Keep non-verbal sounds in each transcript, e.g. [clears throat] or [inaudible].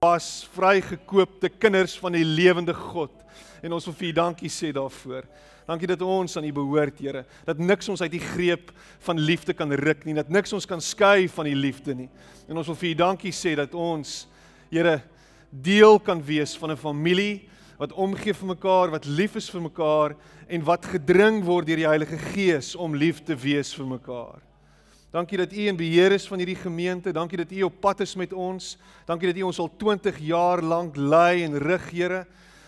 Was vrygekoopte kinders van die lewende God en ons wil vir U dankie sê daarvoor. Dankie dat ons aan U behoort, Here. Dat niks ons uit die greep van liefde kan ruk nie, dat niks ons kan skei van U liefde nie. En ons wil vir U dankie sê dat ons, Here, deel kan wees van 'n familie wat omgee vir mekaar, wat lief is vir mekaar en wat gedring word deur die Heilige Gees om lief te wees vir mekaar. Dankie dat U in beheer is van hierdie gemeente. Dankie dat U op pad is met ons. Dankie dat U ons al 20 jaar lank lei en rig, Here,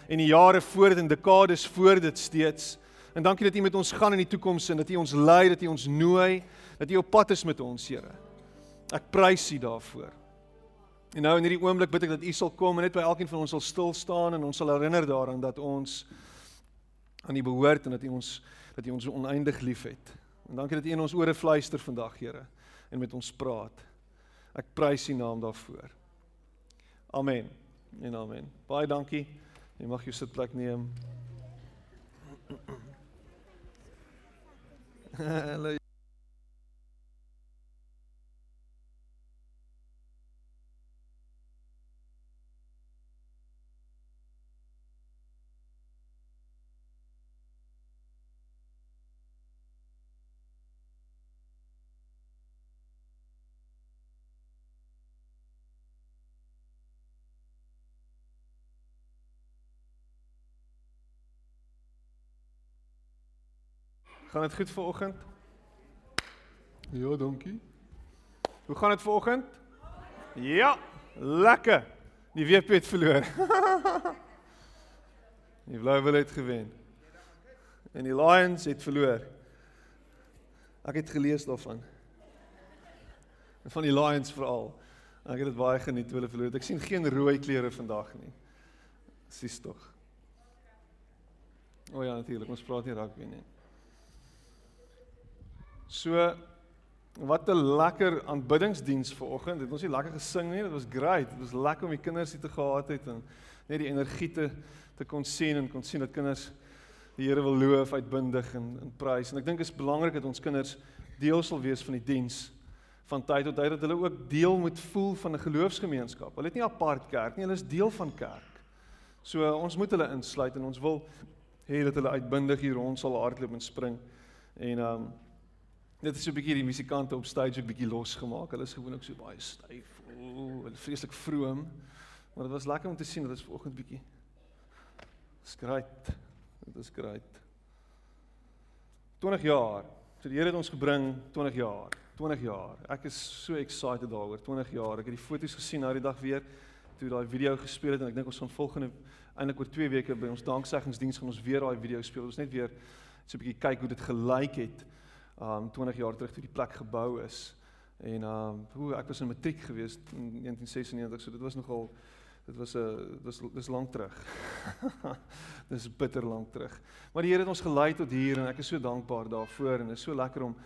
en die jare voor dit en dekades voor dit steeds. En dankie dat U met ons gaan in die toekoms en dat U ons lei, dat U ons nooi, dat U op pad is met ons, Here. Ek prys U daarvoor. En nou in hierdie oomblik bid ek dat U sal kom en net by elkeen van ons sal stil staan en ons sal herinner daaraan dat ons aan U behoort en dat U ons dat U ons oneindig liefhet. En dankie dat U in ons ore fluister vandag, Here, en met ons praat. Ek prys U naam daarvoor. Amen. En amen. Baie dankie. Jy mag jou sitplek neem. [clears throat] Hallo. Gaan dit goed vir oggend? Ja, dankie. Hoe gaan dit vir oggend? Ja, lekker. Die WP het verloor. [laughs] die Blue Bulls het gewen. En die Lions het verloor. Ek het gelees daarvan. Van die Lions veral. Ek het dit baie geniet toe hulle verloor. Ek sien geen rooi kleure vandag nie. Sis tog. O ja, natuurlik. Ons praat nie rugby nie. So wat 'n lekker aanbiddingsdiens vanoggend. Het ons nie lekker gesing nie. Dit was great. Dit was lekker om die kinders hier te gehad het en net die energie te te kon sien en kon sien dat kinders die Here wil loof uitbundig en en prys. En ek dink dit is belangrik dat ons kinders deel sal wees van die diens van tyd tot tyd dat hulle ook deel moet voel van 'n geloofsgemeenskap. Hulle het nie apart kerk nie, hulle is deel van kerk. So ons moet hulle insluit en ons wil hê dat hulle uitbundig hier rond sal hardloop en spring. En ehm um, Dit is 'n bietjie die musikante op stage ook bietjie losgemaak. Hulle is gewoonlik so baie styf. Ooh, hulle vreeslik vroom. Maar dit was lekker om te sien dat dit vanoggend bietjie skryt. Dit is great. 20 jaar. So die Here het ons gebring 20 jaar. 20 jaar. Ek is so excited daaroor. 20 jaar. Ek het die foto's gesien na die dag weer toe daai video gespeel het en ek dink ons gaan volgende eintlik oor 2 weke by ons danksegingsdiens gaan ons weer daai video speel. Ons net weer so 'n bietjie kyk hoe dit gelyk het um 20 jaar terug toe die plek gebou is. En um hoe ek was in matriek gewees in 1996, so dit was nogal dit was 'n uh, dis dis lank terug. [laughs] dis bitter lank terug. Maar die Here het ons gelei tot hier en ek is so dankbaar daarvoor en dit is so lekker om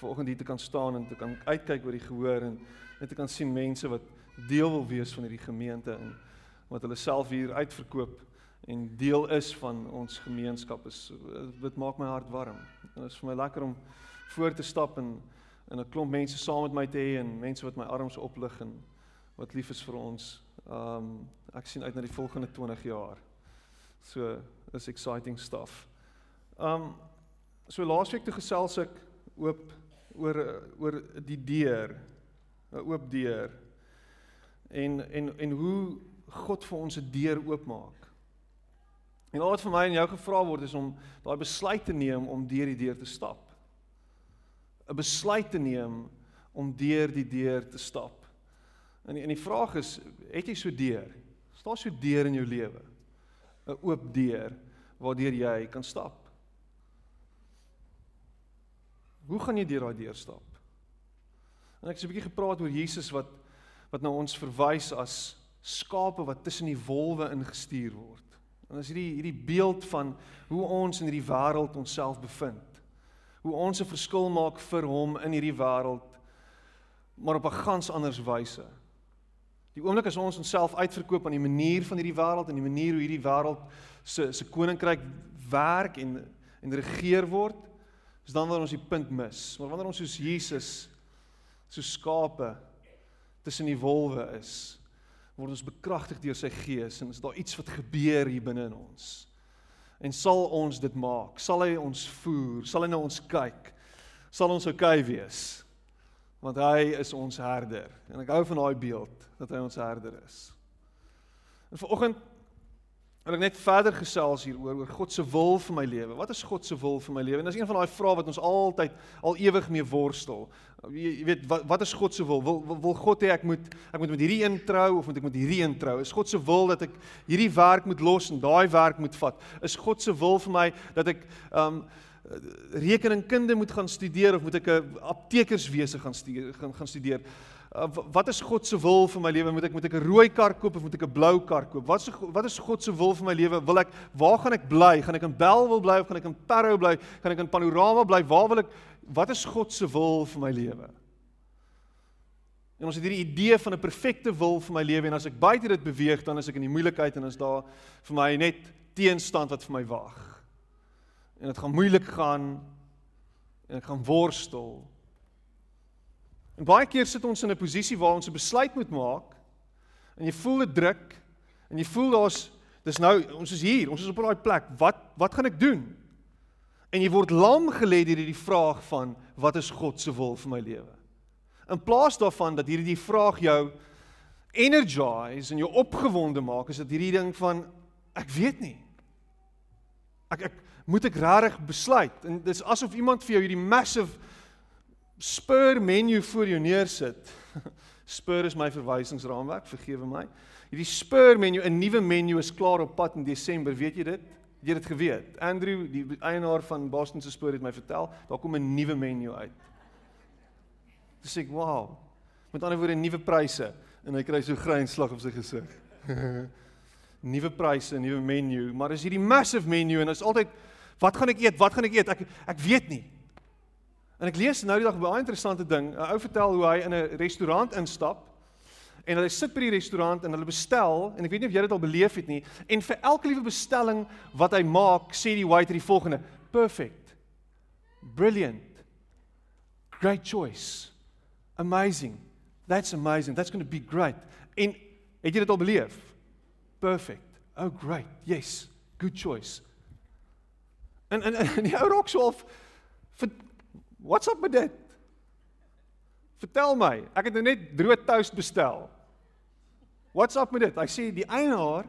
vanoggend hier te kan staan en te kan uitkyk oor die gehoor en net te kan sien mense wat deel wil wees van hierdie gemeente en wat hulle self hier uitverkoop en deel is van ons gemeenskap is dit maak my hart warm. Dit is vir my lekker om voor te stap en en 'n klomp mense saam met my te hê en mense wat my arms oplig en wat lief is vir ons. Um ek sien uit na die volgende 20 jaar. So is exciting stuff. Um so laasweek toe gesels ek oop oor oor die deur, 'n oop deur. En en en hoe God vir ons 'n deur oopmaak. En al wat vir my en jou gevra word is om daai besluit te neem om deur die deur te stap. 'n besluit te neem om deur die deur te stap. En die, en die vraag is, het jy so deur? Staan so deur in jou lewe? 'n Oop deur waardeur jy kan stap. Hoe gaan jy deur daai deur stap? En ek het 'n bietjie gepraat oor Jesus wat wat na ons verwys as skape wat tussen die wolwe ingestuur word. En as hierdie hierdie beeld van hoe ons in hierdie wêreld onsself bevind Hoe ons 'n verskil maak vir hom in hierdie wêreld maar op 'n gans anders wyse. Die oomblik as ons onsself uitverkoop aan die manier van hierdie wêreld en die manier hoe hierdie wêreld se se koninkryk werk en en regeer word, is dan wanneer ons die punt mis. Maar wanneer ons soos Jesus so skape tussen die wolwe is, word ons bekragtig deur sy gees en is daar iets wat gebeur hier binne in ons. En sal ons dit maak? Sal hy ons voer? Sal hy na ons kyk? Sal ons oukei okay wees? want hy is ons herder en ek hou van daai beeld dat hy ons herder is. En vanoggend wil ek net verder gesels hieroor oor God se wil vir my lewe. Wat is God se wil vir my lewe? En dis een van daai vrae wat ons altyd al ewig mee worstel. Jy, jy weet wat wat is God se wil? Wil wil God hê ek moet ek moet met hierdie een trou of moet ek met hierdie een trou? Is God se wil dat ek hierdie werk moet los en daai werk moet vat? Is God se wil vir my dat ek um rekeningkunde moet gaan studeer of moet ek 'n aptekerswese gaan studeer gaan gaan studeer? Uh, wat is God se wil vir my lewe? Moet ek moet ek 'n rooi kar koop of moet ek 'n blou kar koop? Wat is wat is God se wil vir my lewe? Wil ek waar gaan ek bly? Gaan ek in Bellville bly of gaan ek in Parow bly? Gaan ek in Panorama bly? Waar wil ek wat is God se wil vir my lewe? En ons het hierdie idee van 'n perfekte wil vir my lewe en as ek buite dit beweeg dan is ek in die moeilikheid en is daar vir my net teenstand wat vir my wag en dit gaan moeilik gaan en ek gaan worstel. En baie keer sit ons in 'n posisie waar ons 'n besluit moet maak en jy voel dit druk en jy voel daar's dis nou ons is hier, ons is op daai plek. Wat wat gaan ek doen? En jy word lam gelê deur hierdie vraag van wat is God se wil vir my lewe? In plaas daarvan dat hierdie vraag jou energize en jou opgewonde maak, is dit hierdie ding van ek weet nie. Ek ek moet ek regtig besluit. En dis asof iemand vir jou hierdie massive spur menu voor jou neersit. [laughs] Spur is my verwysingsraamwerk, vergewe my. Hierdie spur menu, 'n nuwe menu is klaar op pad in Desember, weet jy dit? Het jy dit geweet? Andrew, die eienaar van Boston se spoor het my vertel, daar kom 'n nuwe menu uit. Dis ek, wow. Met ander woorde, nuwe pryse en hy kry so grynslag op sy gesig. [laughs] nuwe pryse, nuwe menu, maar is hierdie massive menu en is altyd Wat gaan ek eet? Wat gaan ek eet? Ek ek weet nie. En ek lees nou die dag 'n baie interessante ding. 'n Ou vertel hoe hy in 'n restaurant instap en hulle sit by die restaurant en hulle bestel en ek weet nie of jy dit al beleef het nie en vir elke liewe bestelling wat hy maak, sê die waiter die volgende: "Perfect. Brilliant. Great choice. Amazing. That's amazing. That's going to be great." En het jy dit al beleef? Perfect. Oh great. Yes. Good choice. En en, en die ou rok so of What's up met dit? Vertel my. Ek het nou net droë toast bestel. What's up met dit? Hy sê die eienaar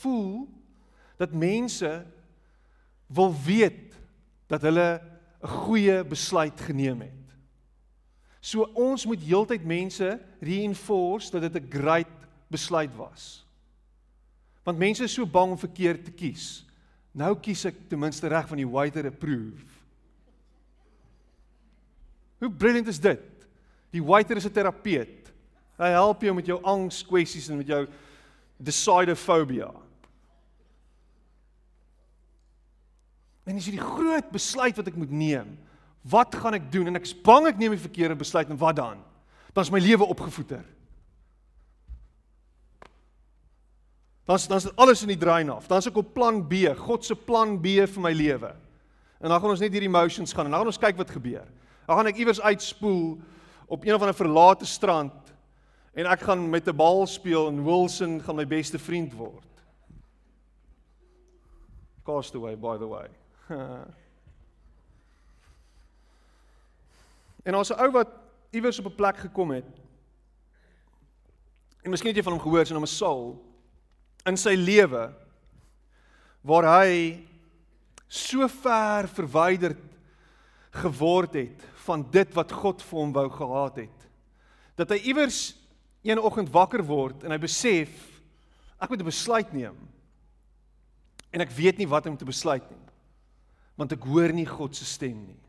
voel dat mense wil weet dat hulle 'n goeie besluit geneem het. So ons moet heeltyd mense reinforce dat dit 'n great besluit was. Want mense is so bang om verkeerd te kies. Nou kies ek ten minste reg van die waiter approve. Hoe brilliant is dit? Die waiter is 'n terapeut. Hy help jou met jou angs kwessies en met jou decidophobia. En dis hierdie groot besluit wat ek moet neem. Wat gaan ek doen? En ek is bang ek neem die verkeerde besluit en wat dan? Dan is my lewe opgevoeder. Dan dan is alles in die drain af. Dan is ek op plan B, God se plan B vir my lewe. En dan gaan ons net hierdie emotions gaan en dan gaan ons kyk wat gebeur. Dan gaan ek iewers uitspoel op een of ander verlate strand en ek gaan met 'n bal speel en Wilson gaan my beste vriend word. Castaway by the way. [laughs] en ons 'n ou wat iewers op 'n plek gekom het. En miskien het jy van hom gehoor, sy naam is Saul in sy lewe waar hy so ver verwyderd geword het van dit wat God vir hom wou gehad het dat hy iewers een oggend wakker word en hy besef ek moet 'n besluit neem en ek weet nie wat om te besluit nie want ek hoor nie God se stem nie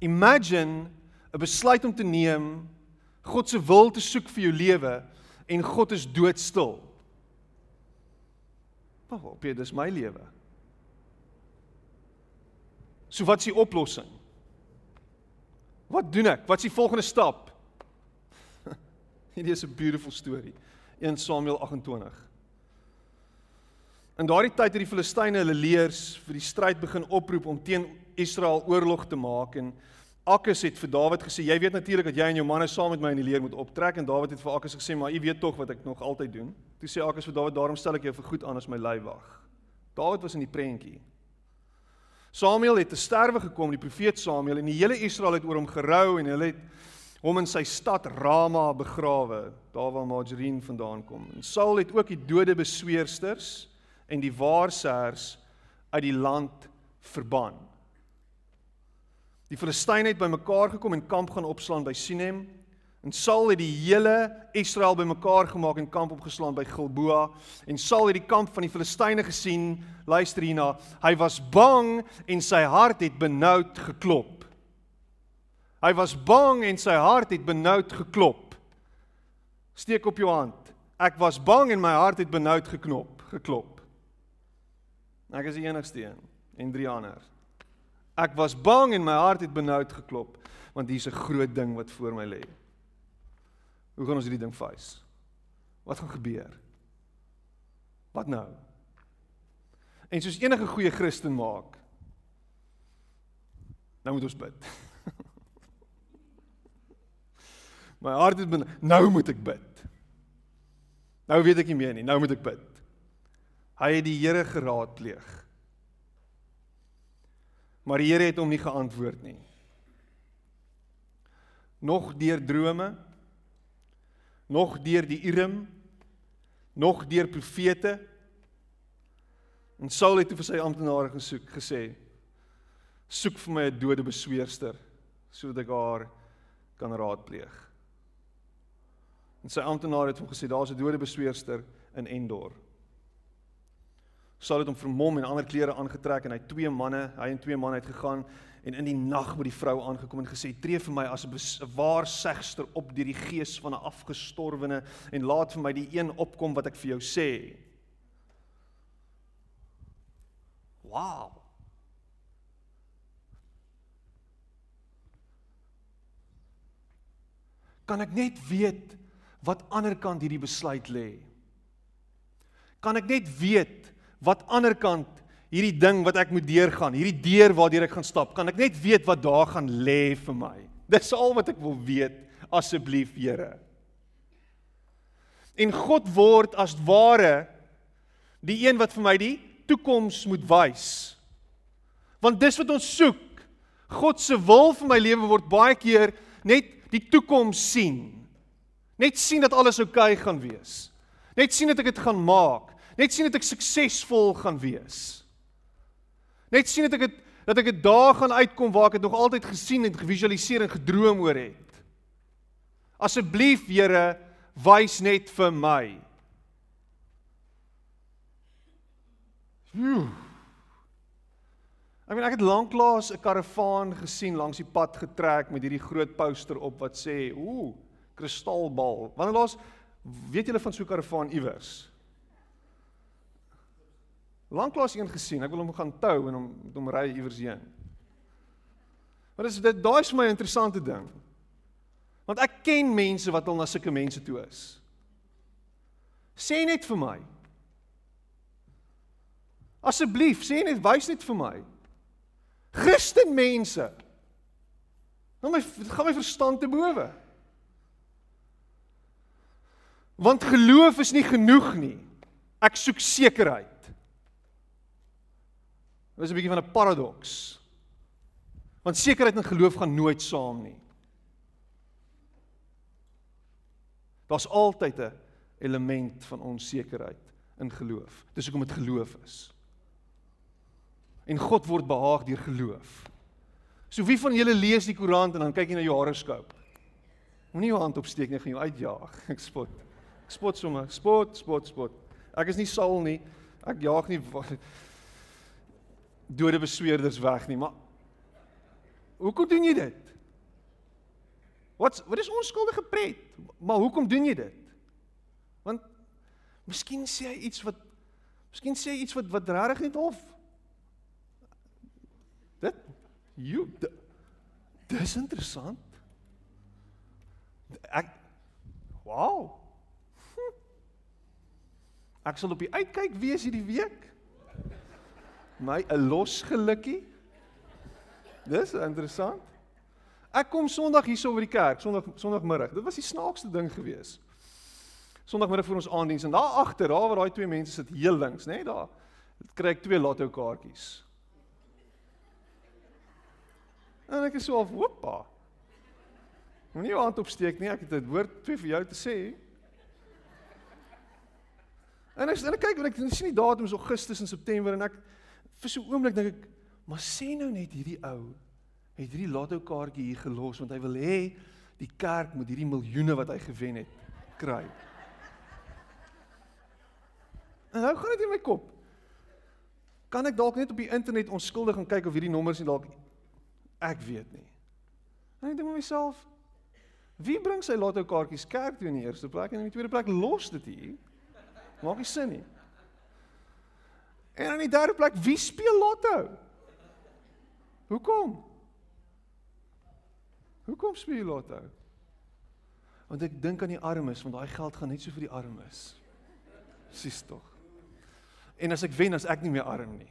Imagine 'n besluit om te neem God se wil te soek vir jou lewe en God is doodstil. Wag, op jy dis my lewe. So wat is die oplossing? Wat doen ek? Wat is die volgende stap? [laughs] Hierdie is 'n beautiful storie. 1 Samuel 28. In daardie tyd het die Filistyne hulle leers vir die stryd begin oproep om teen Israel oorlog te maak en Akis het vir Dawid gesê jy weet natuurlik dat jy en jou manne saam met my in die leer moet optrek en Dawid het vir Akis gesê maar u weet tog wat ek nog altyd doen. Toe sê Akis vir Dawid daarom stel ek jou vir goed aan as my leiwag. Dawid was in die prentjie. Samuel het te sterwe gekom, die profeet Samuel en die hele Israel het oor hom gerou en hulle het hom in sy stad Rama begrawe, daar waar Margarine vandaan kom. En Saul het ook die dode besweersters en die waarsêers uit die land verban. Die Filistyne het bymekaar gekom en kamp gaan opslaan by Sinem. En Saul het die hele Israel bymekaar gemaak en kamp opgeslaan by Gilboa. En Saul het die kamp van die Filistyne gesien. Luister hierna. Hy was bang en sy hart het benoud geklop. Hy was bang en sy hart het benoud geklop. Steek op jou hand. Ek was bang en my hart het benoud geknop, geklop. Ek is die enigste een en drie ander. Ek was bang en my hart het benoud geklop want hier's 'n groot ding wat voor my lê. Hoe gaan ons hierdie ding face? Wat gaan gebeur? Wat nou? En soos enige goeie Christen maak, nou moet ons bid. [laughs] my hart het benoud, nou moet ek bid. Nou weet ek nie meer nie, nou moet ek bid. Hy het die Here geraadpleeg. Maar die Here het hom nie geantwoord nie. Nog deur drome, nog deur die Urim, nog deur profete. En Saul het toe vir sy amptenare gesoek gesê: "Soek vir my 'n dode besweerster sodat ek haar kan raadpleeg." En sy amptenare het hom gesê: "Daar's 'n dode besweerster in Endor." Saul het hom vermom en ander klere aangetrek en hy twee manne, hy en twee manne het gegaan en in die nag met die vrou aangekom en gesê: "Tree vir my as 'n waar segster op deur die gees van 'n afgestorwene en laat vir my die een opkom wat ek vir jou sê." Wow. Kan ek net weet wat ander kant hierdie besluit lê? Kan ek net weet wat ander kant hierdie ding wat ek moet deurgaan, hierdie deur waardeur ek gaan stap, kan ek net weet wat daar gaan lê vir my. Dis al wat ek wil weet, asseblief Here. En God word as ware die een wat vir my die toekoms moet wys. Want dis wat ons soek. God se wil vir my lewe word baie keer net die toekoms sien. Net sien dat alles oukei okay gaan wees. Net sien dat ek dit gaan maak. Net sien dat ek suksesvol gaan wees. Net sien dat ek het, dat ek 'n dag gaan uitkom waar ek dit nog altyd gesien en gevisualiseer en gedroom oor het. Asseblief Here, wys net vir my. Joe. Ek weet ek het lanklaas 'n karavaan gesien langs die pad getrek met hierdie groot poster op wat sê, "Ooh, kristalbal." Wanneer laas weet julle van so 'n karavaan iewers? Lanklaas een gesien. Ek wil hom gaan tou en hom met hom ry iewers heen. Maar dis dit daai is my interessante ding. Want ek ken mense wat al na sulke mense toe is. Sê net vir my. Asseblief, sê net wys net vir my. Christen mense. Nou my gaan my verstand te bowe. Want geloof is nie genoeg nie. Ek soek sekerheid. Dit is 'n bietjie van 'n paradoks. Want sekerheid en geloof gaan nooit saam nie. Daar's altyd 'n element van onsekerheid in geloof. Dis hoekom dit geloof is. En God word behaag deur geloof. So wie van julle lees die koerant en dan kyk jy na jou horoskoop? Moenie jou hand opsteek nie, gaan jou uitjaag. [laughs] Ek spot. Ek spot sommer. Spot, spot, spot. Ek is nie Saul nie. Ek jaag nie dode besweerders weg nie, maar hoekom doen jy dit? Wat wat is onskuldige pret? Maar hoekom doen jy dit? Want miskien sê hy iets wat miskien sê hy iets wat wat regtig net hof. Dit Jo, dis interessant. Ek Wow. Hm. Ek sal op die uitkyk wees hierdie week. My 'n los gelukkie. Dis interessant. Ek kom Sondag hierso oor die kerk, Sondag Sondagmiddag. Dit was die snaakste ding gewees. Sondagmiddag vir ons aanddiens en daar agter, daar waar daai twee mense sit heel links, nê, nee, daar kry ek twee lotto kaartjies. En ek is so af, hoppa. Moenie jou hand opsteek nie, ek het 'n woord twee vir jou te sê. En ek en ek kyk en ek sien die datums Augustus en September en ek vir so 'n oomblik dink ek, maar sê nou net hierdie ou het hierdie lotto kaartjie hier gelos want hy wil hê die kerk moet hierdie miljoene wat hy gewen het kry. En nou gaan dit in my kop. Kan ek dalk net op die internet onskuldig gaan kyk of hierdie nommers nie dalk ek weet nie. En ek dink met myself, wie bring sy lotto kaartjies kerk toe in die eerste plek en in die tweede plek los dit hier? Maak nie sin nie. En in die derde plek, wie speel lotto? Hoekom? Hoekom speel jy lotto? Want ek dink aan die armes, want daai geld gaan net so vir die armes. Sis tog. En as ek wen, as ek nie meer arm nie.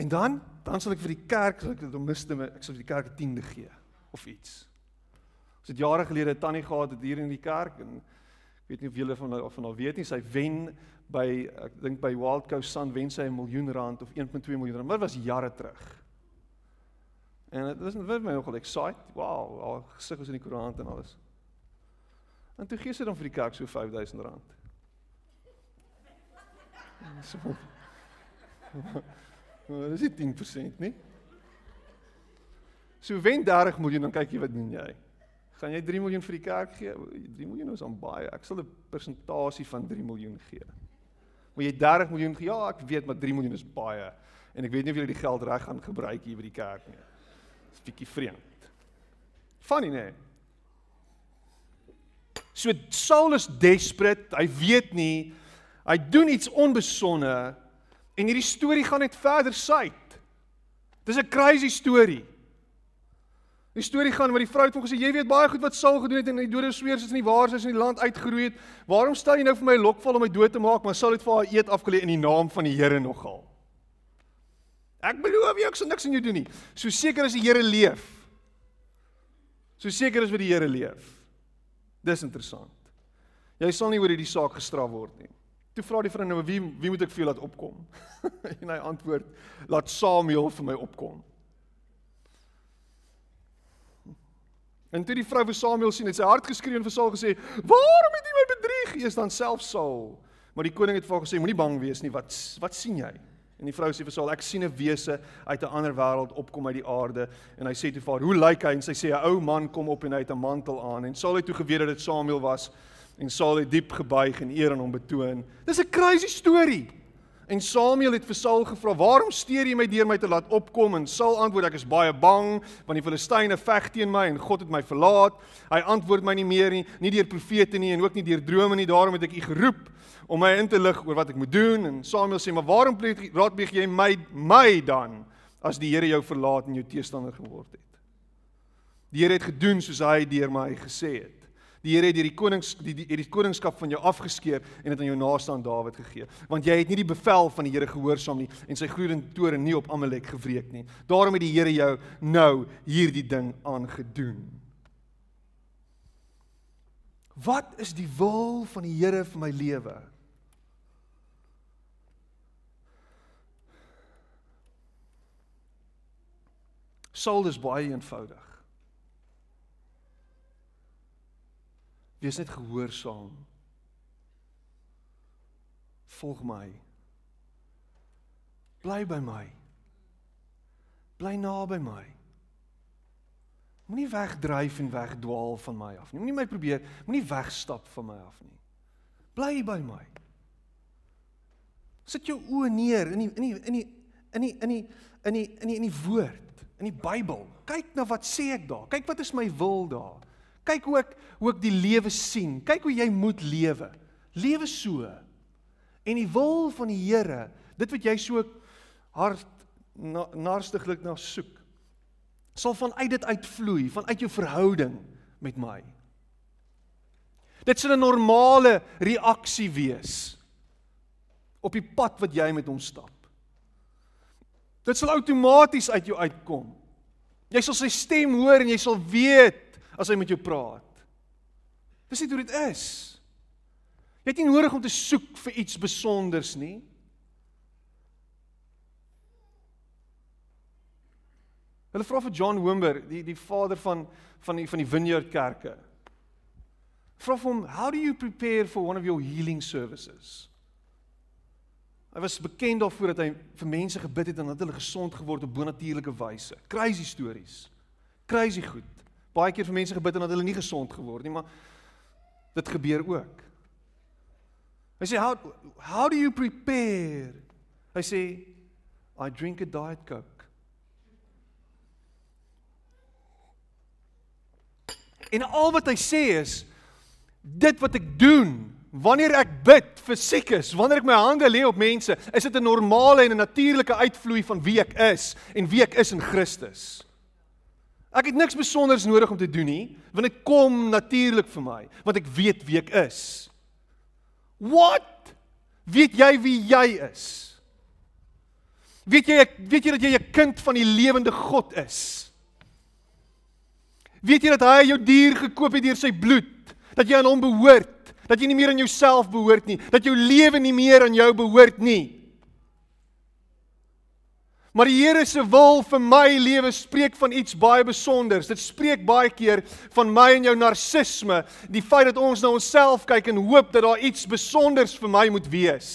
En dan, dan sal ek vir die kerk, sal ek dit omste, ek sal vir die kerk 'n tiende gee of iets. Ons het jare gelede 'n tannie gehad het hier in die kerk en weet nie of julle van of van al weet nie, sy wen by ek dink by Wild Coast Sun wen sy 'n miljoen rand of 1.2 miljoen rand. Dit was jare terug. En dit was net my nogal excited. Wow, al gesig was in die koerant en alles. En toe gee sy dan vir die kerk so 5000 rand. So. [laughs] Maar dis nie 10% nie. So wen 30 miljoen dan kyk jy wat doen jy? Gaan jy 3 miljoen vir die kerk gee? 3 miljoen is aan baie. Ek sal 'n persentasie van 3 miljoen gee. Moet jy 30 miljoen gee? Ja, ek weet maar 3 miljoen is baie en ek weet nie of jy die geld reg gaan gebruik hier by die kerk nie. Dis bietjie vreemd. Funny. Nee. So Saul is desperate. Hy weet nie Hy doen iets onbesonne en hierdie storie gaan net verder suid. Dis 'n crazy storie. Die storie gaan oor die vrou het hom gesê jy weet baie goed wat Saul gedoen het en hy dode sweer is in die waar is in die land uitgeroei het. Waarom stel jy nou vir my lokval om my dood te maak? Maar Saul het vir haar eet afgelê in die naam van die Here nogal. Ek beloof jou ek sal niks aan jou doen nie. So seker as die Here leef. So seker as wat die Here leef. Dis interessant. Jy sal nie oor hierdie saak gestraf word nie. Toe vra die vrou nou wie wie moet ek vir jou laat opkom? [laughs] en hy antwoord laat Samuel vir my opkom. En toe die vrou vir Samuel sien, het sy hart geskree en vir Saul gesê: "Waarom het jy my bedrieg?" Eers dan self Saul. Maar die koning het vir haar gesê: "Moenie bang wees nie. Wat wat sien jy?" En die vrou sê vir Saul: "Ek sien 'n wese uit 'n ander wêreld opkom uit die aarde." En hy sê toe vir haar: "Hoe lyk hy?" En sy sê: "’n Ou man kom op en hy het 'n mantel aan." En Saul het toe geweet dat dit Samuel was en Saul het diep gebuig en eer aan hom betoon. Dis 'n crazy storie. En Samuel het vir Saul gevra: "Waarom steur jy my deur my te laat opkom?" En Saul antwoord: "Ek is baie bang, want die Filistyne veg teen my en God het my verlaat. Hy antwoord my nie meer nie, nie deur profete nie en ook nie deur drome nie. Daarom het ek u geroep om my in te lig oor wat ek moet doen." En Samuel sê: "Maar waarom raadpleeg jy my my dan as die Here jou verlaat en jou teestander geword het?" Die Here het gedoen soos hy deur my gesê het. Die Here het die konings die die, die koningskap van jou afgeskeer en dit aan jou naaste Dawid gegee. Want jy het nie die bevel van die Here gehoorsaam nie en sy gloeiende toren nie op Amalek gewreek nie. Daarom het die Here jou nou hierdie ding aangedoen. Wat is die wil van die Here vir my lewe? Saul is baie eenvoudig. Wees net gehoorsaam. Volg my. Bly by my. Bly naby my. Moenie wegdryf en wegdwaal van my af nie. Moenie my probeer, moenie wegstap van my af nie. Bly by my. Sit jou oë neer in die in die in die in die in die in die in die in die woord, in die Bybel. Kyk na wat sê ek daar. Kyk wat is my wil daar. Kyk hoe ek hoe ek die lewe sien. Kyk hoe jy moet lewe. Lewe so. En die wil van die Here, dit wat jy so hard na narstiglik na soek sal vanuit dit uitvloei, vanuit jou verhouding met my. Dit sal 'n normale reaksie wees op die pad wat jy met hom stap. Dit sal outomaties uit jou uitkom. Jy sal sy stem hoor en jy sal weet as hy met jou praat. Dis nie hoe dit is. Jy het nie nodig om te soek vir iets spesonders nie. Hulle vra vir John Wimber, die die vader van van die van die Vineyard Kerke. Vra vir hom, "How do you prepare for one of your healing services?" Hy was bekend daarvoor dat hy vir mense gebid het en dat hulle gesond geword op bonatuurlike wyse. Crazy stories. Crazy goed. Baie keer vir mense gebid en dat hulle nie gesond geword nie, maar dit gebeur ook. Hy sê how how do you prepare? Hy sê I drink a diet coke. En al wat hy sê is dit wat ek doen Wanneer ek bid vir siekes, wanneer ek my hande lê op mense, is dit 'n normale en 'n natuurlike uitvloei van wie ek is en wie ek is in Christus. Ek het niks besonders nodig om te doen nie, want dit kom natuurlik vir my, want ek weet wie ek is. What? Weet jy wie jy is? Weet jy weet jy dat jy 'n kind van die lewende God is? Weet jy dat hy jou dier gekoop het deur sy bloed, dat jy aan hom behoort? dat jy nie meer aan jouself behoort nie, dat jou lewe nie meer aan jou behoort nie. Maar die Here se wil vir my lewe spreek van iets baie spesiaals. Dit spreek baie keer van my en jou narcisme, die feit dat ons na onsself kyk en hoop dat daar iets spesiaals vir my moet wees.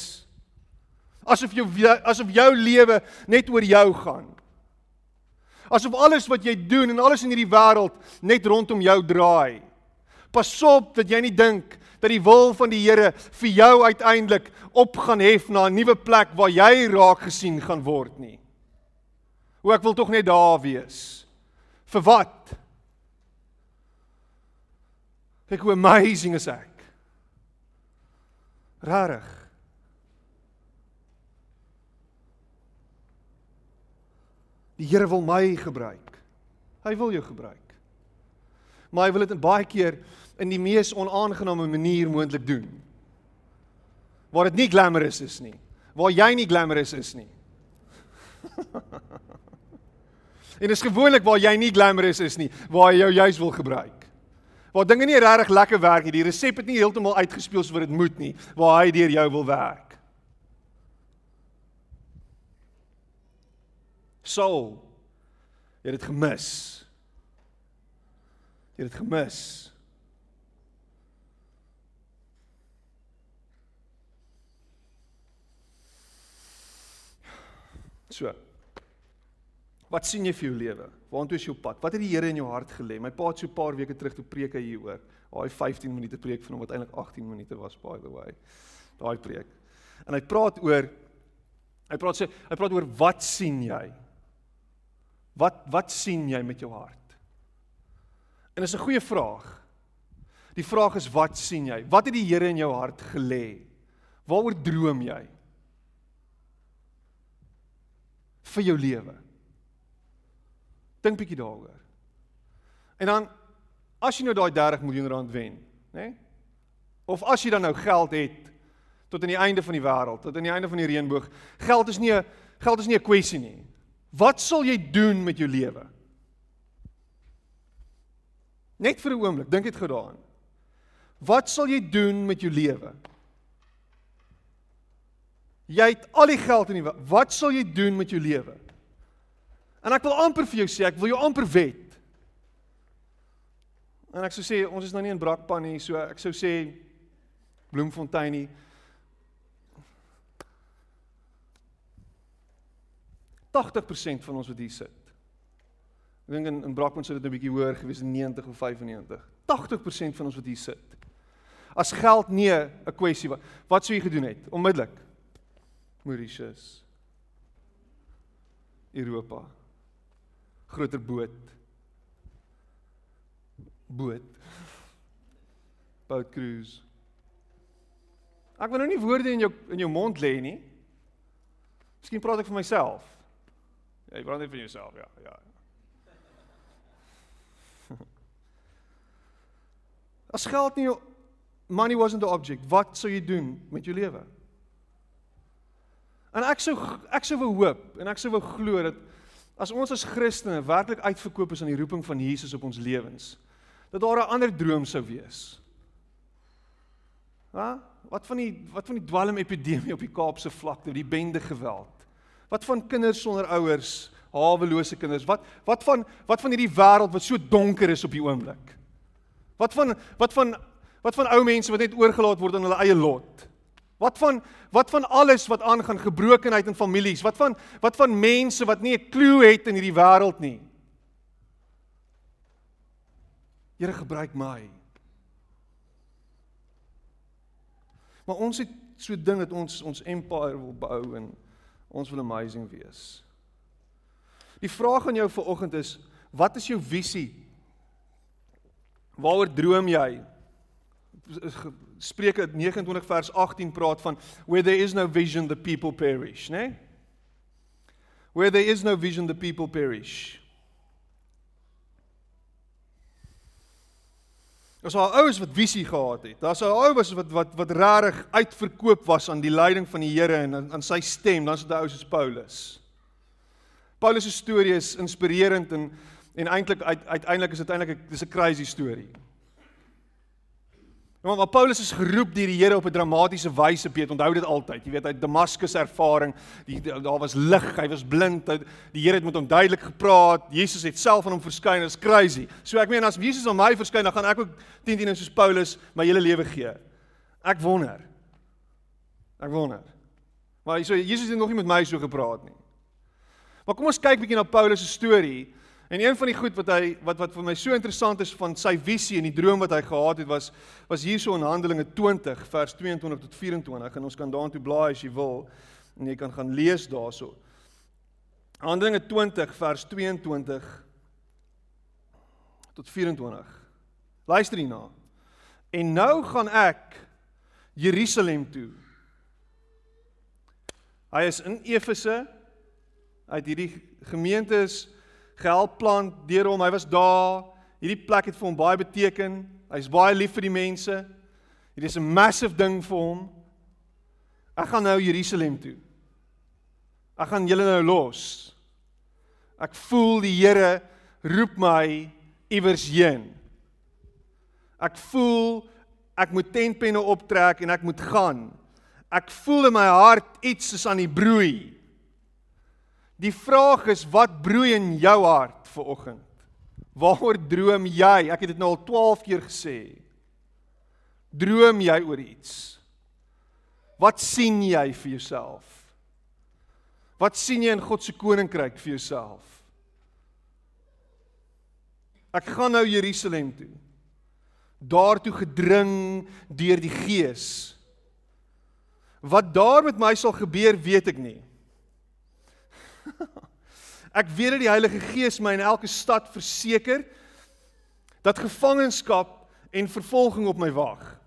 Asof jou asof jou lewe net oor jou gaan. Asof alles wat jy doen en alles in hierdie wêreld net rondom jou draai. Pas op dat jy nie dink dat die wil van die Here vir jou uiteindelik op gaan hef na 'n nuwe plek waar jy raak gesien gaan word nie. Hoe ek wil tog net daar wees. Vir wat? Kyk hoe amazing is ek. Rarig. Die Here wil my gebruik. Hy wil jou gebruik. Maar hy wil dit baie keer in die mees onaangename manier moontlik doen. Waar dit nie glamorous is nie. Waar jy nie glamorous is nie. [laughs] en dit is gewoonlik waar jy nie glamorous is nie, waar jy jou juis wil gebruik. Waar dinge nie regtig lekker werk nie. Die resep het nie heeltemal uitgespeel soos wat dit moet nie, waar hy deur jou wil werk. Saul, jy het dit gemis. Jy het dit gemis. So. Wat sien jy vir jou lewe? Waartoe is jou pad? Wat het die Here in jou hart gelê? My pa het so 'n paar weke terug toe preek hy hieroor. Daai 15 minute preek van hom wat eintlik 18 minute was by the way. Daai preek. En hy praat oor hy praat sê hy praat oor wat sien jy? Wat wat sien jy met jou hart? En dis 'n goeie vraag. Die vraag is wat sien jy? Wat het die Here in jou hart gelê? Waaroor droom jy? vir jou lewe. Dink bietjie daaroor. En dan as jy nou daai 30 miljoen rand wen, nê? Nee? Of as jy dan nou geld het tot aan die einde van die wêreld, tot aan die einde van die reënboog, geld is nie 'n geld is nie 'n kwessie nie. Wat sal jy doen met jou lewe? Net vir 'n oomblik, dink dit gou daaraan. Wat sal jy doen met jou lewe? Jy het al die geld in die. Wat sal jy doen met jou lewe? En ek wil amper vir jou sê, ek wil jou amper wet. En ek sou sê ons is nou nie in Brakpan nie, so ek sou sê Bloemfontein nie. 80% van ons wat hier sit. Ek dink in in Brakpan sou dit 'n bietjie hoër gewees, 90 of 95. 80% van ons wat hier sit. As geld nie 'n kwessie wat wat sou jy gedoen het? Onmiddellik. Mauritius. Europa. Groter boot. Boot. Boat cruise. Ek wil nou nie woorde in jou in jou mond lê nie. Miskien praat ek vir myself. Ja, jy brand net vir jouself, ja, ja. [laughs] As geld nie money wasn't the object, wat sou jy doen met jou lewe? En ek sou ek sou wou hoop en ek sou wou glo dat as ons as Christene werklik uitverkoop is aan die roeping van Jesus op ons lewens, dat daar 'n ander droom sou wees. Ha? Wat van die wat van die dwelm epidemie op die Kaapse vlakte, die bende geweld? Wat van kinders sonder ouers, hawelose kinders? Wat wat van wat van hierdie wêreld wat so donker is op die oomblik? Wat van wat van wat van ou mense wat net oorgelaat word aan hulle eie lot? Wat van wat van alles wat aangaan gebrokenheid in families? Wat van wat van mense wat nie 'n klou het in hierdie wêreld nie? Here gebruik my. Maar ons het so ding dat ons ons empire wil bou en ons wil amazing wees. Die vraag aan jou vanoggend is, wat is jou visie? Waaroor droom jy? Spreuke 29 vers 18 praat van where there is no vision the people perish, né? Nee? Where there is no vision the people perish. Ons al ouens wat visie gehad het. Daar's al ouens wat wat wat regtig uitverkoop was aan die leiding van die Here en aan, aan sy stem, dan's dit ou soos Paulus. Paulus se storie is inspirerend en en eintlik uiteindelik is dit eintlik dis 'n crazy storie. Ja, maar Paulus is geroep deur die Here op 'n dramatiese wyse, Piet, onthou dit altyd. Jy weet, hy Damaskus ervaring, die, daar was lig, hy was blind, hy, die Here het met hom duidelik gepraat. Jesus het self aan hom verskyn, is crazy. So ek meen as Jesus aan my verskyn, dan gaan ek ook 10 10 soos Paulus my hele lewe gee. Ek wonder. Ek wonder. Maar so Jesus het nog nie met my so gepraat nie. Maar kom ons kyk bietjie na Paulus se storie. En een van die goed wat hy wat wat vir my so interessant is van sy visie en die droom wat hy gehad het was was hierso in Handelinge 20 vers 22 tot 24 en ons kan daartoe blaai as jy wil en jy kan gaan lees daarso. Handelinge 20 vers 22 tot 24. Luister hierna. En nou gaan ek Jerusalem toe. Hy is in Efese uit hierdie gemeente is gehelp plant deur hom. Hy was daar. Hierdie plek het vir hom baie beteken. Hy's baie lief vir die mense. Hier is 'n massive ding vir hom. Ek gaan nou Jerusalem toe. Ek gaan julle nou los. Ek voel die Here roep my iewers heen. Ek voel ek moet tentpenne optrek en ek moet gaan. Ek voel in my hart iets is aan die broei. Die vraag is wat broei in jou hart vir oggend? Waaroor droom jy? Ek het dit nou al 12 keer gesê. Droom jy oor iets? Wat sien jy vir jouself? Wat sien jy in God se koninkryk vir jouself? Ek gaan nou Jerusalem toe. Daartoe gedring deur die Gees. Wat daar met my sal gebeur, weet ek nie. Ek weet dat die Heilige Gees my in elke stad verseker dat gevangenskap en vervolging op my wag.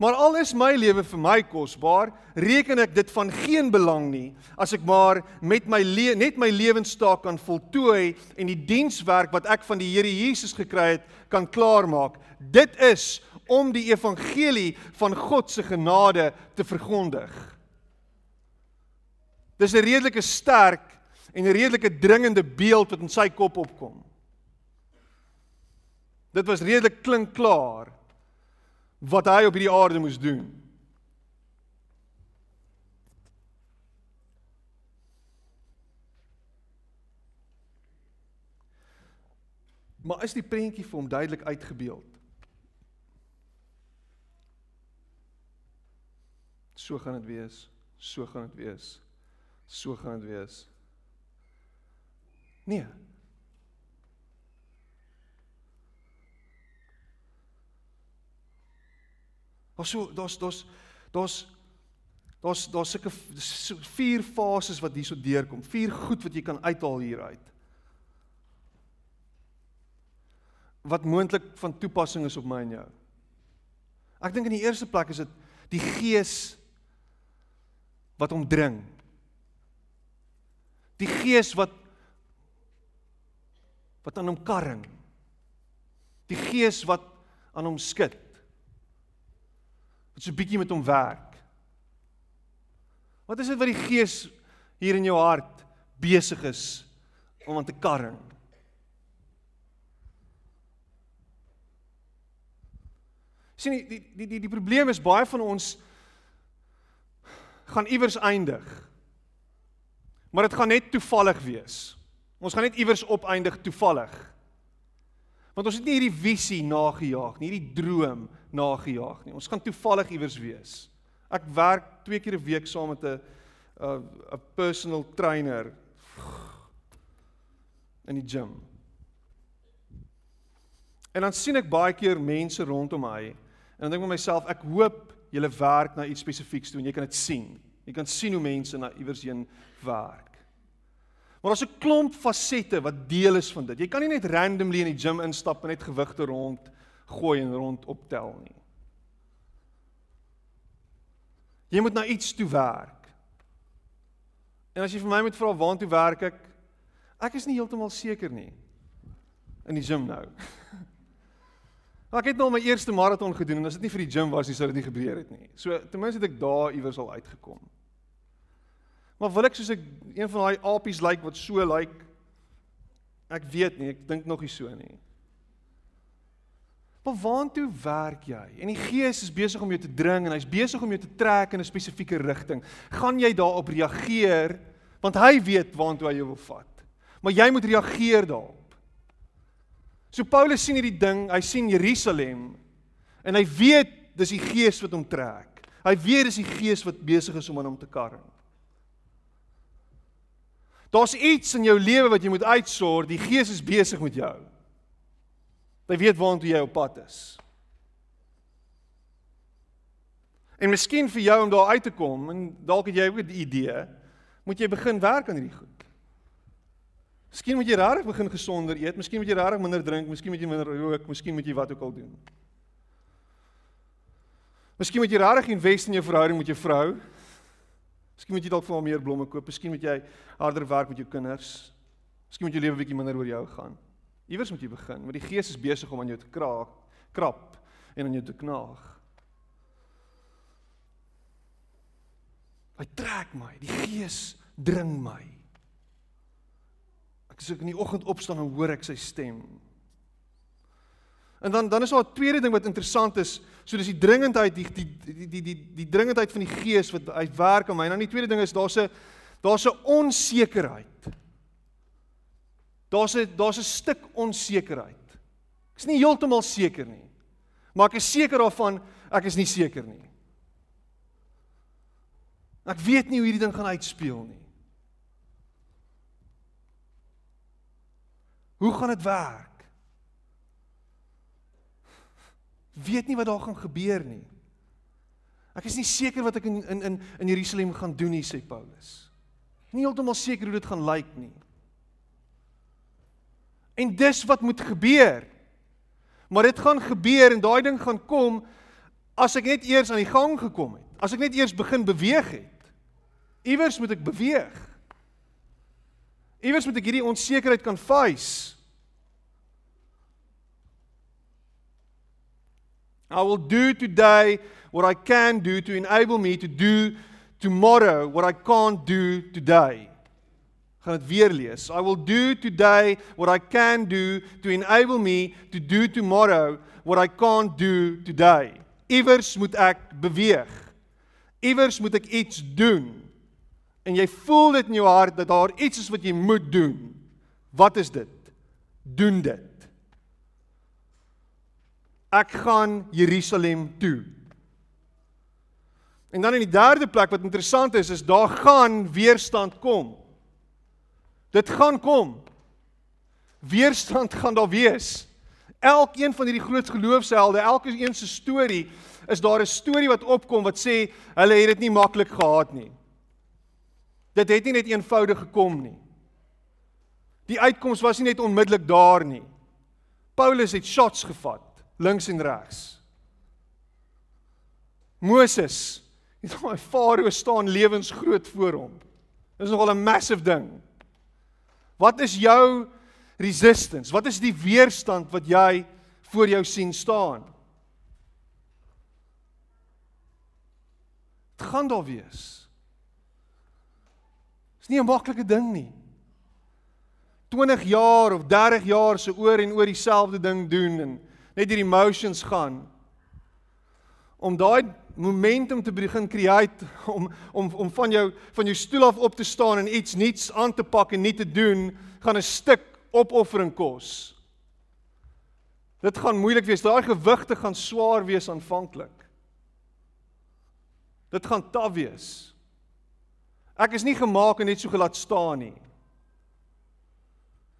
Maar al is my lewe vir my kosbaar, reken ek dit van geen belang nie as ek maar met my net my lewenstaak kan voltooi en die dienswerk wat ek van die Here Jesus gekry het kan klaarmaak. Dit is om die evangelie van God se genade te verkondig. Dis 'n redelike sterk en 'n redelike dringende beeld wat in sy kop opkom. Dit was redelik klink klaar wat hy op hierdie aarde moes doen. Maar is die prentjie vir hom duidelik uitgebeeld? So gaan dit wees, so gaan dit wees. So gaan dit wees. Nee. Ons so daar's daar's daar's daar's daar's sulke vier fases wat hierso deurkom. Vier goed wat jy kan uithaal hieruit. Wat moontlik van toepassing is op my en jou. Ek dink in die eerste plek is dit die gees wat hom dring Die gees wat wat aan hom karring. Die gees wat aan hom skud. Wat so 'n bietjie met hom werk. Wat is dit wat die gees hier in jou hart besig is om aan te karring? sien die die die die, probleem is baie van ons gaan iewers eindig. Maar dit gaan net toevallig wees. Ons gaan net iewers opeindig toevallig. Want ons het nie hierdie visie nagejaag nie, hierdie droom nagejaag nie. Ons gaan toevallig iewers wees. Ek werk twee keer 'n week saam met 'n 'n personal trainer in die gym. En dan sien ek baie keer mense rondom my En dan dink ek met myself, ek hoop julle werk na iets spesifieks toe en jy kan dit sien. Jy kan sien hoe mense na iewers heen werk. Maar daar's 'n klomp fasette wat deel is van dit. Jy kan nie net randomly in die gym instap en net gewigte rond gooi en rond optel nie. Jy moet na iets toe werk. En as jy vir my moet vra waartoe werk ek? Ek is nie heeltemal seker nie. In die gym nou. [laughs] Ek het nou my eerste maraton gedoen en as dit nie vir die gym was nie, sou dit nie gebeur het nie. So ten minste het ek daar iewers al uitgekom. Maar wil ek soos ek een van daai apies lyk like, wat so lyk like, ek weet nie, ek dink nog nie so nie. Maar waantoe werk jy? En die Gees is besig om jou te dring en hy's besig om jou te trek in 'n spesifieke rigting. Gaan jy daarop reageer? Want hy weet waantoe hy jou wil vat. Maar jy moet reageer daarop. So Paulus sien hierdie ding, hy sien Jerusalem en hy weet dis die gees wat hom trek. Hy weet dis die gees wat besig is om aan hom te karring. Daar's iets in jou lewe wat jy moet uitsorg, die gees is besig met jou. Hy weet waartoe jy op pad is. En miskien vir jou om daar uit te kom en dalk het jy ook 'n idee, moet jy begin werk aan hierdie goed. Miskien moet jy regtig begin gesonder eet, miskien moet jy regtig minder drink, miskien moet jy minder rook, miskien moet jy wat ook al doen. Miskien moet jy regtig invest in jou verhouding met jou vrou. Miskien moet jy dalk vir haar meer blomme koop, miskien moet jy harder werk met jou kinders. Miskien moet jou lewe bietjie minder oor jou gaan. Iewers moet jy begin, want die Gees is besig om aan jou te kraak, krap en aan jou te knaag. Hy trek my, die Gees dring my. As ek in die oggend opstaan en hoor ek sy stem. En dan dan is daar 'n tweede ding wat interessant is, so dis die dringendheid die die die die die dringendheid van die gees wat hy werk aan my. En dan die tweede ding is daar's 'n daar's 'n onsekerheid. Daar's 'n daar's 'n stuk onsekerheid. Ek is nie heeltemal seker nie. Maar ek is seker daarvan ek is nie seker nie. Ek weet nie hoe hierdie ding gaan uitspeel nie. Hoe gaan dit werk? Weet nie wat daar gaan gebeur nie. Ek is nie seker wat ek in in in in Jerusalem gaan doen nie, sê Paulus. Nie heeltemal seker hoe dit gaan lyk nie. En dis wat moet gebeur. Maar dit gaan gebeur en daai ding gaan kom as ek net eers aan die gang gekom het. As ek net eers begin beweeg het. Iewers moet ek beweeg. Iewers moet ek hierdie onsekerheid kan face. I will do today what I can do to enable me to do tomorrow what I can't do today. Gaan dit weer lees. I will do today what I can do to enable me to do tomorrow what I can't do today. Iewers moet ek beweeg. Iewers moet ek iets doen en jy voel dit in jou hart dat daar iets is wat jy moet doen. Wat is dit? Doen dit. Ek gaan Jerusalem toe. En dan in die derde plek wat interessant is, is daar gaan weerstand kom. Dit gaan kom. Weerstand gaan daar wees. Elkeen van hierdie groot geloofshelde, elke een se storie, is daar 'n storie wat opkom wat sê hulle het dit nie maklik gehad nie. Dit het nie net eenvoudig gekom nie. Die uitkoms was nie net onmiddellik daar nie. Paulus het shots gevat links en regs. Moses, [laughs] hy daai farao staan lewensgroot voor hom. Dis nogal 'n massive ding. Wat is jou resistance? Wat is die weerstand wat jy voor jou sien staan? Dit gaan daar wees. Dis nie 'n maklike ding nie. 20 jaar of 30 jaar se oor en oor dieselfde ding doen en net hierdie emotions gaan om daai momentum te begin create om om om van jou van jou stoel af op te staan en iets nuuts aan te pak en nie te doen gaan 'n stuk opoffering kos. Dit gaan moeilik wees. Daai gewigte gaan swaar wees aanvanklik. Dit gaan taaf wees. Ek is nie gemaak en net so gelaat staan nie.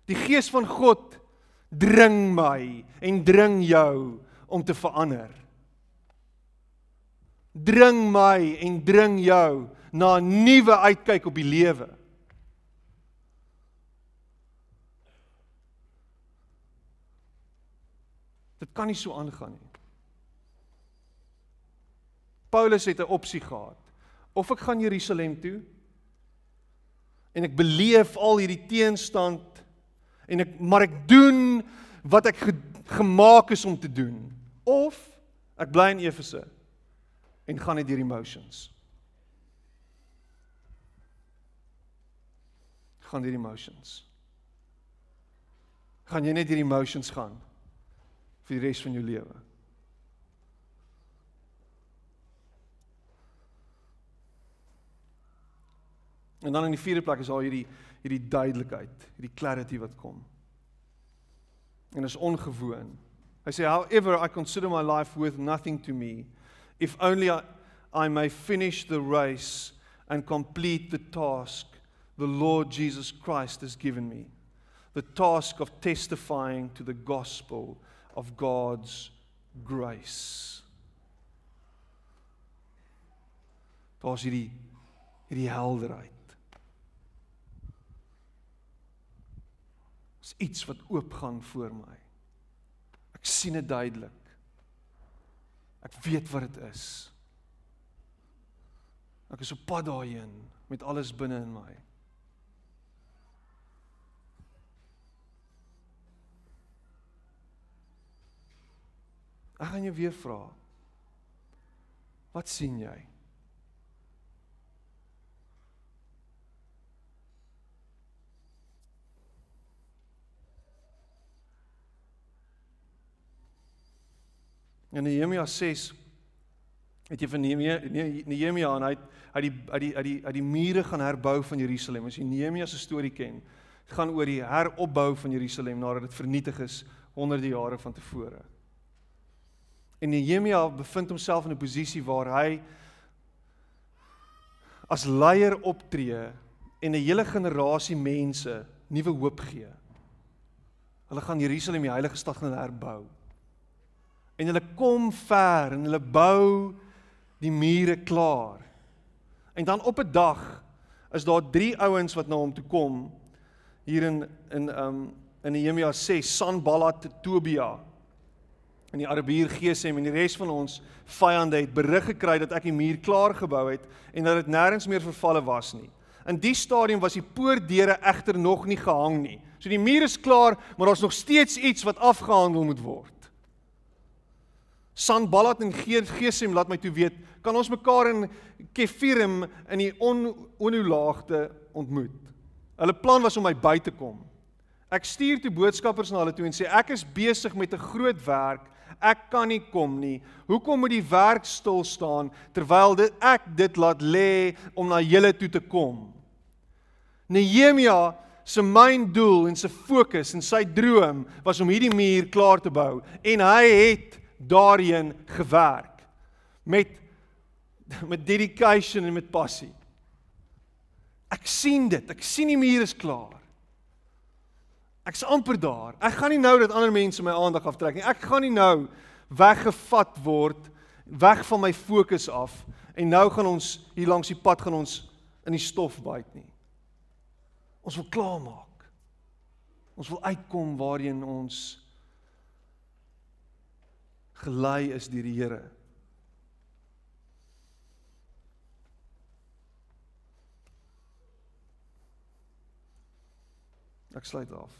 Die gees van God dring my en dring jou om te verander dring my en dring jou na 'n nuwe uitkyk op die lewe. Dit kan nie so aangaan nie. Paulus het 'n opsie gehad. Of ek gaan Jerusalem toe en ek beleef al hierdie teenstand en ek maar ek doen wat ek ge, gemaak is om te doen of ek bly in Efese en gaan net deur emotions. Gaan deur emotions. Gaan jy net deur emotions gaan vir die res van jou lewe? En dan in die vierde plek is al hierdie hierdie duidelikheid, hierdie clarity wat kom. En is ongewoon. Hy sê however I consider my life worth nothing to me if only I, I may finish the race and complete the task the Lord Jesus Christ has given me the task of testifying to the gospel of God's grace. Daar's hierdie hierdie helderheid. Is iets wat oopgaan voor my. Ek sien dit duidelik. Ek weet wat dit is. Ek is op pad daarheen met alles binne in my. Ek gaan jou weer vra. Wat sien jy? In Nehemia 6 het jy van Nehemia Nehemia en hy uit die uit die uit die uit die mure gaan herbou van Jerusalem. As jy Nehemia se storie ken, dit gaan oor die heropbou van Jerusalem nadat dit vernietig is honderde jare van tevore. En Nehemia bevind homself in 'n posisie waar hy as leier optree en 'n hele generasie mense nuwe hoop gee. Hulle gaan Jerusalem, die heilige stad, gaan herbou en hulle kom ver en hulle bou die mure klaar. En dan op 'n dag is daar drie ouens wat na hom toe kom hier in in um in Nehemia 6 Sanballat Tobia en die Arabier Gesem en die res van ons vyande het berig gekry dat ek die muur klaar gebou het en dat dit nêrens meer vervalle was nie. In die stadium was die poortdeure egter nog nie gehang nie. So die muur is klaar, maar daar's nog steeds iets wat afgehandel moet word. Sanballat en Gesem laat my toe weet, kan ons mekaar in Kefirim in die onolaagte ontmoet. Hulle plan was om my by te kom. Ek stuur toe boodskappers na hulle toe en sê ek is besig met 'n groot werk. Ek kan nie kom nie. Hoekom moet die werk stil staan terwyl dit ek dit laat lê om na julle toe te kom? Nehemia se myn doel en sy fokus en sy droom was om hierdie muur klaar te bou en hy het daarin gewerk met met dedication en met passie. Ek sien dit. Ek sien die muur is klaar. Ek's amper daar. Ek gaan nie nou dat ander mense my aandag aftrek nie. Ek gaan nie nou weggevat word weg van my fokus af en nou gaan ons hier langs die pad gaan ons in die stof byt nie. Ons wil klaarmaak. Ons wil uitkom waarheen ons gelei is deur die Here. Ek sluit af.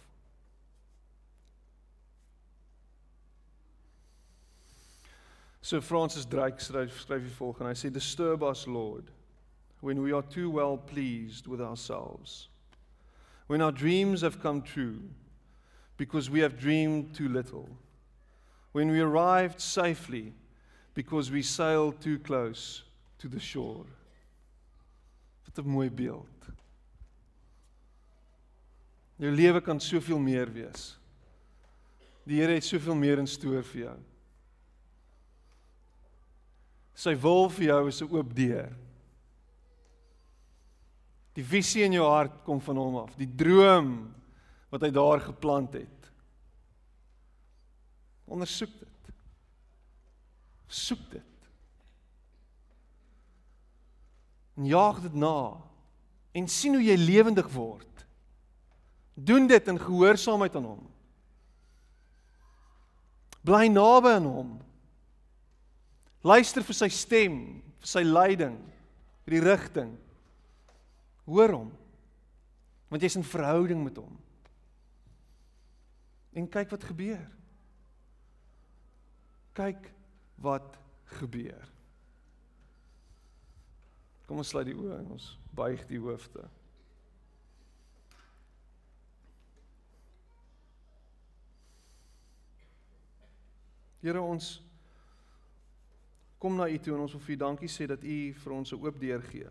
So Francis Drake skryf skryf hier volgende. Hy sê disturb us Lord when we are too well pleased with ourselves. When our dreams have come true because we have dreamed too little. When we arrived safely because we sailed too close to the shore. Wat 'n mooi beeld. Jou lewe kan soveel meer wees. Die Here het soveel meer in stoor vir jou. Sy wil vir jou is 'n oop deur. Die visie in jou hart kom van hom af, die droom wat hy daar geplant het. Ondersoek dit. Soek dit. En jaag dit na en sien hoe jy lewendig word. Doen dit in gehoorsaamheid aan hom. Bly naby aan hom. Luister vir sy stem, vir sy leiding, vir die rigting. Hoor hom. Want jy's in verhouding met hom. En kyk wat gebeur. Kyk wat gebeur. Kom ons sluit die oë en ons buig die hoofde. Here ons kom na U toe en ons wil vir U dankie sê dat U vir ons 'n oop deur gee.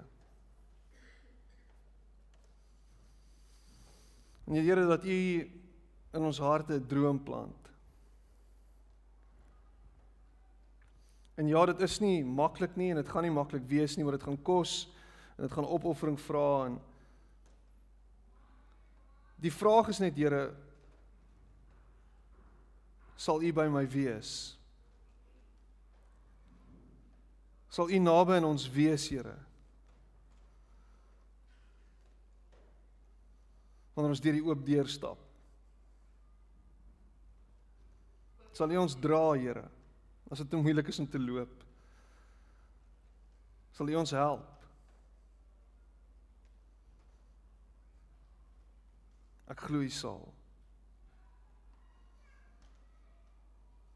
En Here dat U in ons harte 'n droom plant. En ja, dit is nie maklik nie en dit gaan nie maklik wees nie, maar dit gaan kos en dit gaan opoffering vra en Die vraag is net Here sal U by my wees? Sal U naby aan ons wees, Here? Wanneer ons deur die oop deur stap. Sal U ons dra, Here, as dit te moeilik is om te loop? Sal U ons help? Ek glo U sal.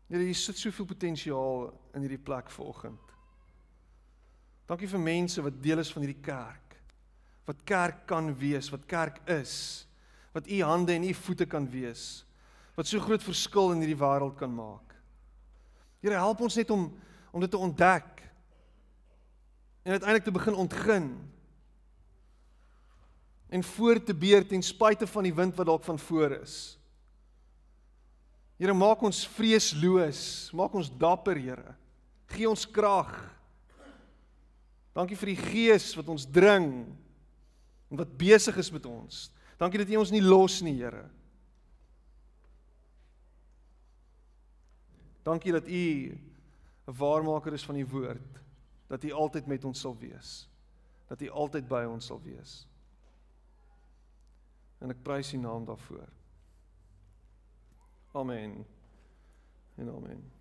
Here, hier sit soveel potensiaal in hierdie plek vanoggend. Dankie vir mense wat deel is van hierdie kerk. Wat kerk kan wees, wat kerk is. Wat u hande en u voete kan wees. Wat so groot verskil in hierdie wêreld kan maak. Here, help ons net om om dit te ontdek. En uiteindelik te begin ontgin. En voort te beer ten spyte van die wind wat dalk van voor is. Here maak ons vreesloos, maak ons dapper, Here. Gee ons krag. Dankie vir die Gees wat ons dring en wat besig is met ons. Dankie dat U ons nie los nie, Here. Dankie dat U 'n waarmaker is van die woord, dat U altyd met ons sal wees. Dat U altyd by ons sal wees. En ek prys U naam daarvoor. Amen. En amen.